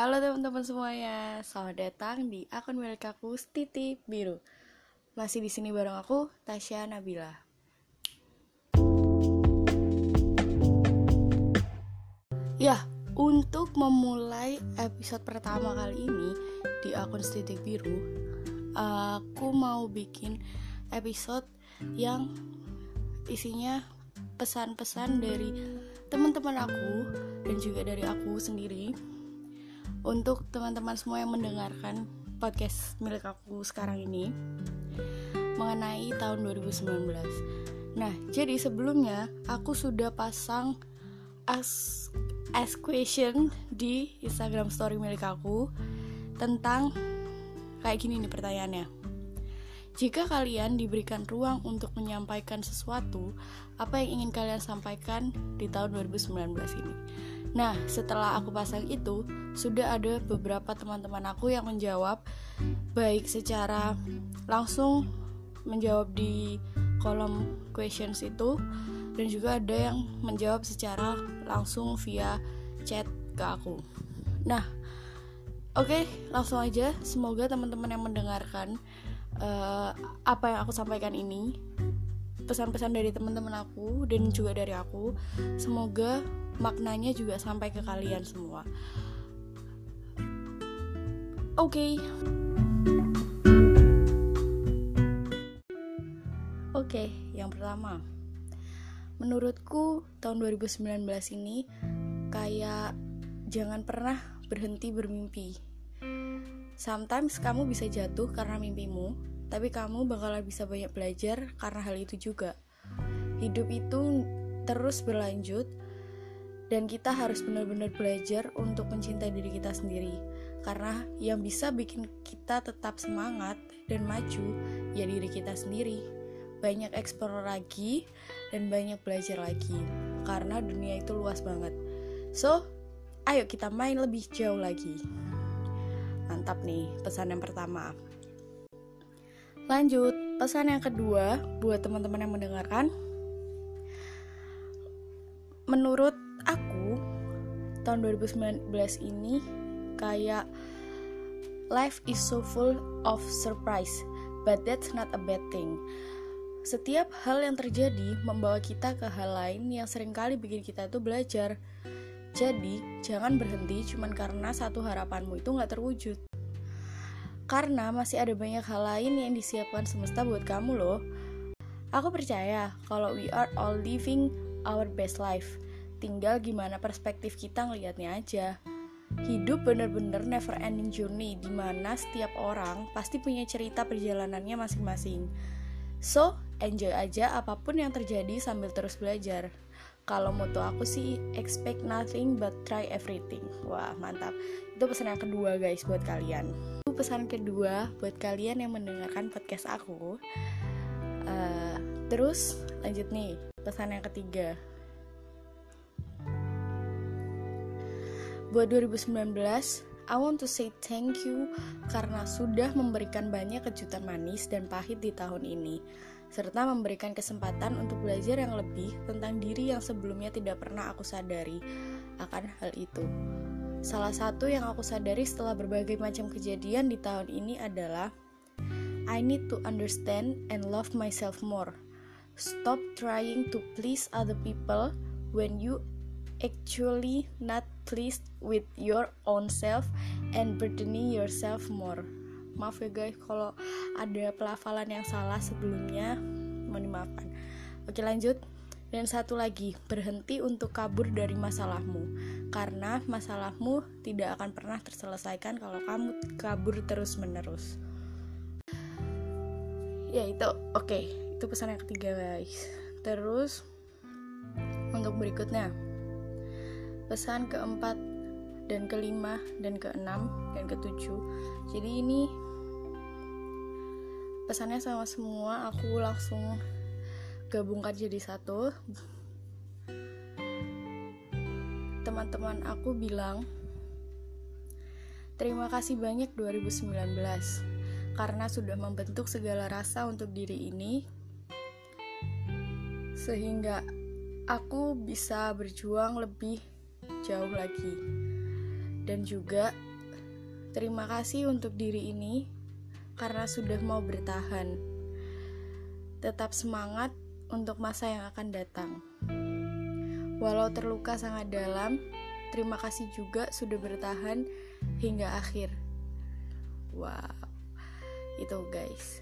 Halo teman-teman semuanya, selamat datang di akun milik aku Titi Biru. Masih di sini bareng aku Tasya Nabila. Ya, untuk memulai episode pertama kali ini di akun Titik Biru, aku mau bikin episode yang isinya pesan-pesan dari teman-teman aku dan juga dari aku sendiri untuk teman-teman semua yang mendengarkan podcast milik aku sekarang ini mengenai tahun 2019. Nah, jadi sebelumnya aku sudah pasang ask, ask question di Instagram story milik aku tentang kayak gini nih pertanyaannya. Jika kalian diberikan ruang untuk menyampaikan sesuatu, apa yang ingin kalian sampaikan di tahun 2019 ini? Nah, setelah aku pasang itu, sudah ada beberapa teman-teman aku yang menjawab baik secara langsung menjawab di kolom questions itu dan juga ada yang menjawab secara langsung via chat ke aku. Nah, oke, okay, langsung aja. Semoga teman-teman yang mendengarkan uh, apa yang aku sampaikan ini pesan-pesan dari teman-teman aku dan juga dari aku semoga maknanya juga sampai ke kalian semua. Oke. Okay. oke okay, yang pertama. Menurutku tahun 2019 ini kayak jangan pernah berhenti bermimpi. Sometimes kamu bisa jatuh karena mimpimu tapi kamu bakalan bisa banyak belajar karena hal itu juga. Hidup itu terus berlanjut dan kita harus benar-benar belajar untuk mencintai diri kita sendiri. Karena yang bisa bikin kita tetap semangat dan maju ya diri kita sendiri. Banyak eksplor lagi dan banyak belajar lagi karena dunia itu luas banget. So, ayo kita main lebih jauh lagi. Mantap nih pesan yang pertama. Lanjut, pesan yang kedua buat teman-teman yang mendengarkan. Menurut aku, tahun 2019 ini kayak life is so full of surprise, but that's not a bad thing. Setiap hal yang terjadi membawa kita ke hal lain yang sering kali bikin kita itu belajar. Jadi, jangan berhenti cuman karena satu harapanmu itu nggak terwujud. Karena masih ada banyak hal lain yang disiapkan semesta buat kamu loh. Aku percaya kalau we are all living our best life. Tinggal gimana perspektif kita ngelihatnya aja. Hidup bener-bener never ending journey di mana setiap orang pasti punya cerita perjalanannya masing-masing. So, enjoy aja apa pun yang terjadi sambil terus belajar. Kalau moto aku sih expect nothing but try everything. Wah, mantap. Itu pesan yang kedua guys buat kalian pesan kedua buat kalian yang mendengarkan podcast aku. Uh, terus lanjut nih pesan yang ketiga. Buat 2019, I want to say thank you karena sudah memberikan banyak kejutan manis dan pahit di tahun ini, serta memberikan kesempatan untuk belajar yang lebih tentang diri yang sebelumnya tidak pernah aku sadari akan hal itu. Salah satu yang aku sadari setelah berbagai macam kejadian di tahun ini adalah I need to understand and love myself more. Stop trying to please other people when you actually not pleased with your own self and burdening yourself more. Maaf ya guys kalau ada pelafalan yang salah sebelumnya, mohon dimaafkan. Oke lanjut. Dan satu lagi, berhenti untuk kabur dari masalahmu, karena masalahmu tidak akan pernah terselesaikan kalau kamu kabur terus-menerus. Ya, itu oke, okay. itu pesan yang ketiga, guys. Terus, untuk berikutnya, pesan keempat dan kelima dan keenam dan ketujuh. Jadi, ini pesannya sama semua, aku langsung gabungkan jadi satu teman-teman aku bilang terima kasih banyak 2019 karena sudah membentuk segala rasa untuk diri ini sehingga aku bisa berjuang lebih jauh lagi dan juga Terima kasih untuk diri ini karena sudah mau bertahan. Tetap semangat untuk masa yang akan datang. Walau terluka sangat dalam, terima kasih juga sudah bertahan hingga akhir. Wow, itu guys.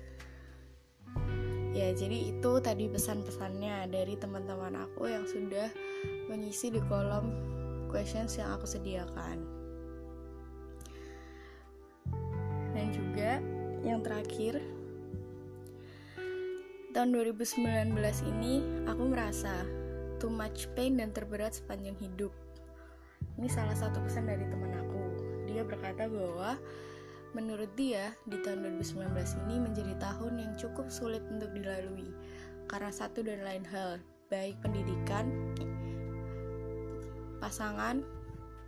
Ya, jadi itu tadi pesan-pesannya dari teman-teman aku yang sudah mengisi di kolom questions yang aku sediakan. Dan juga yang terakhir, tahun 2019 ini aku merasa too much pain dan terberat sepanjang hidup. Ini salah satu pesan dari teman aku. Dia berkata bahwa menurut dia di tahun 2019 ini menjadi tahun yang cukup sulit untuk dilalui karena satu dan lain hal, baik pendidikan, pasangan,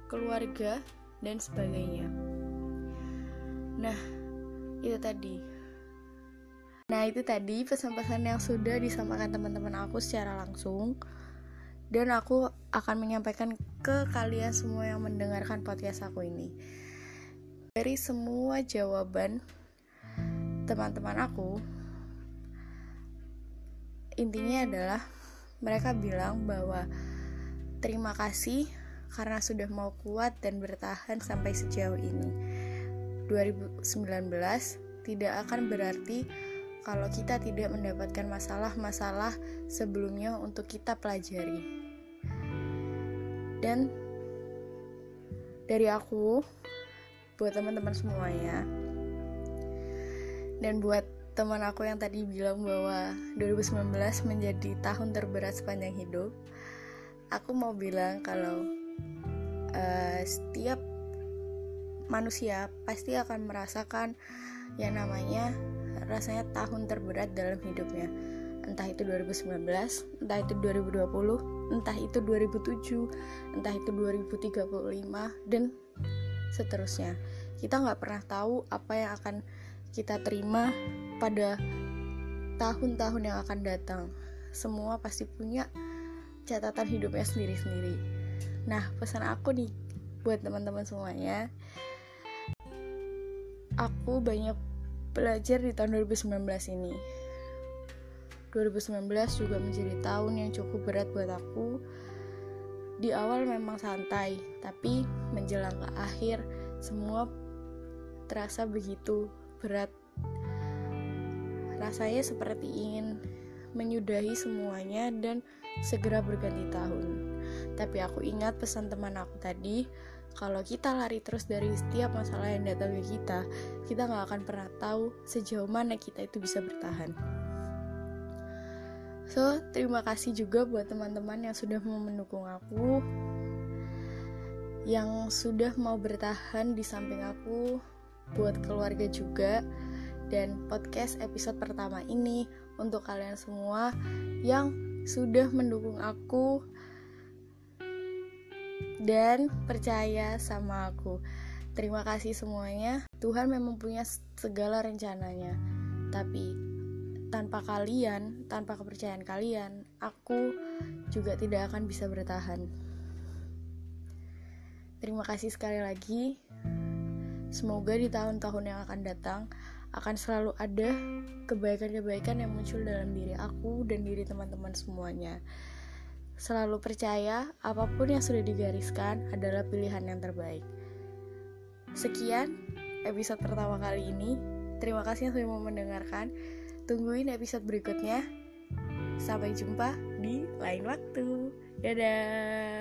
keluarga, dan sebagainya. Nah, itu tadi. Nah, itu tadi pesan-pesan yang sudah disampaikan teman-teman aku secara langsung dan aku akan menyampaikan ke kalian semua yang mendengarkan podcast aku ini. Dari semua jawaban teman-teman aku, intinya adalah mereka bilang bahwa terima kasih karena sudah mau kuat dan bertahan sampai sejauh ini. 2019 tidak akan berarti kalau kita tidak mendapatkan masalah-masalah sebelumnya untuk kita pelajari. Dan dari aku buat teman-teman semuanya dan buat teman aku yang tadi bilang bahwa 2019 menjadi tahun terberat sepanjang hidup, aku mau bilang kalau uh, setiap manusia pasti akan merasakan yang namanya rasanya tahun terberat dalam hidupnya. Entah itu 2019, entah itu 2020, entah itu 2007, entah itu 2035 dan seterusnya. Kita nggak pernah tahu apa yang akan kita terima pada tahun-tahun yang akan datang. Semua pasti punya catatan hidupnya sendiri-sendiri. Nah, pesan aku nih buat teman-teman semuanya, aku banyak belajar di tahun 2019 ini 2019 juga menjadi tahun yang cukup berat buat aku. Di awal memang santai tapi menjelang ke akhir semua terasa begitu berat. Rasanya seperti ingin menyudahi semuanya dan segera berganti tahun. Tapi aku ingat pesan teman aku tadi kalau kita lari terus dari setiap masalah yang datang ke kita, kita nggak akan pernah tahu sejauh mana kita itu bisa bertahan. So, terima kasih juga buat teman-teman yang sudah mau mendukung aku, yang sudah mau bertahan di samping aku, buat keluarga juga, dan podcast episode pertama ini untuk kalian semua yang sudah mendukung aku dan percaya sama aku. Terima kasih semuanya. Tuhan memang punya segala rencananya. Tapi tanpa kalian, tanpa kepercayaan kalian, aku juga tidak akan bisa bertahan. Terima kasih sekali lagi. Semoga di tahun-tahun yang akan datang akan selalu ada kebaikan-kebaikan yang muncul dalam diri aku dan diri teman-teman semuanya. Selalu percaya apa pun yang sudah digariskan adalah pilihan yang terbaik. Sekian episode pertama kali ini. Terima kasih yang sudah mau mendengarkan. Tungguin episode berikutnya. Sampai jumpa di lain waktu. Dadah.